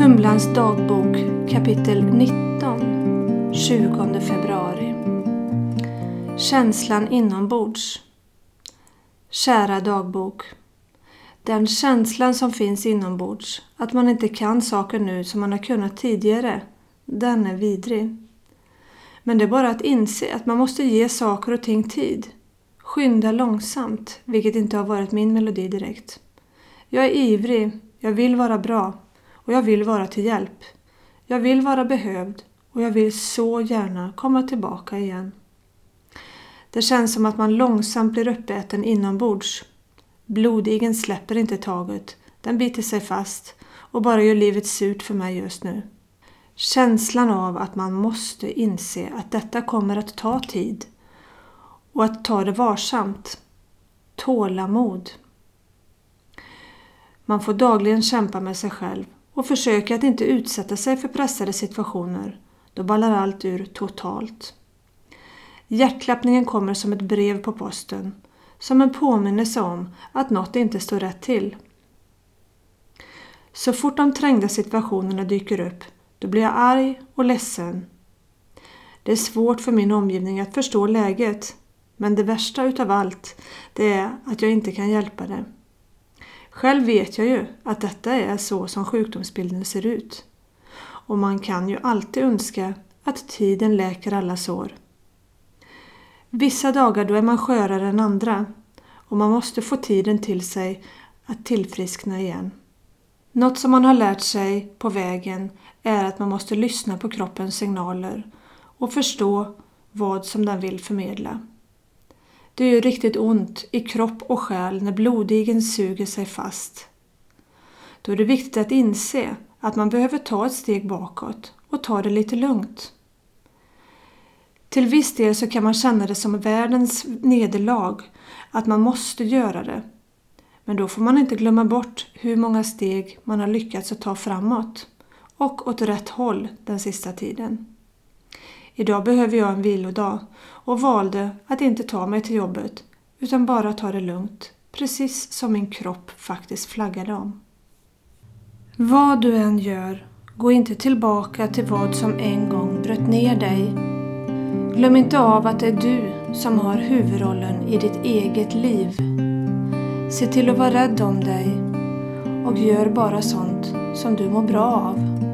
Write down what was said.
Humlans dagbok kapitel 19 20 februari Känslan inombords Kära dagbok Den känslan som finns inombords, att man inte kan saker nu som man har kunnat tidigare, den är vidrig. Men det är bara att inse att man måste ge saker och ting tid. Skynda långsamt, vilket inte har varit min melodi direkt. Jag är ivrig, jag vill vara bra och jag vill vara till hjälp. Jag vill vara behövd och jag vill så gärna komma tillbaka igen. Det känns som att man långsamt blir uppäten inombords. Blodigen släpper inte taget, den biter sig fast och bara gör livet surt för mig just nu. Känslan av att man måste inse att detta kommer att ta tid och att ta det varsamt. Tålamod. Man får dagligen kämpa med sig själv och försöker att inte utsätta sig för pressade situationer. Då ballar allt ur totalt. Hjärtklappningen kommer som ett brev på posten. Som en påminnelse om att något inte står rätt till. Så fort de trängda situationerna dyker upp, då blir jag arg och ledsen. Det är svårt för min omgivning att förstå läget, men det värsta utav allt, det är att jag inte kan hjälpa det. Själv vet jag ju att detta är så som sjukdomsbilden ser ut. Och man kan ju alltid önska att tiden läker alla sår. Vissa dagar då är man skörare än andra och man måste få tiden till sig att tillfriskna igen. Något som man har lärt sig på vägen är att man måste lyssna på kroppens signaler och förstå vad som den vill förmedla. Det gör riktigt ont i kropp och själ när blodigen suger sig fast. Då är det viktigt att inse att man behöver ta ett steg bakåt och ta det lite lugnt. Till viss del så kan man känna det som världens nederlag, att man måste göra det. Men då får man inte glömma bort hur många steg man har lyckats att ta framåt och åt rätt håll den sista tiden. Idag behöver jag en vilodag och valde att inte ta mig till jobbet utan bara ta det lugnt, precis som min kropp faktiskt flaggade om. Vad du än gör, gå inte tillbaka till vad som en gång bröt ner dig. Glöm inte av att det är du som har huvudrollen i ditt eget liv. Se till att vara rädd om dig och gör bara sånt som du mår bra av.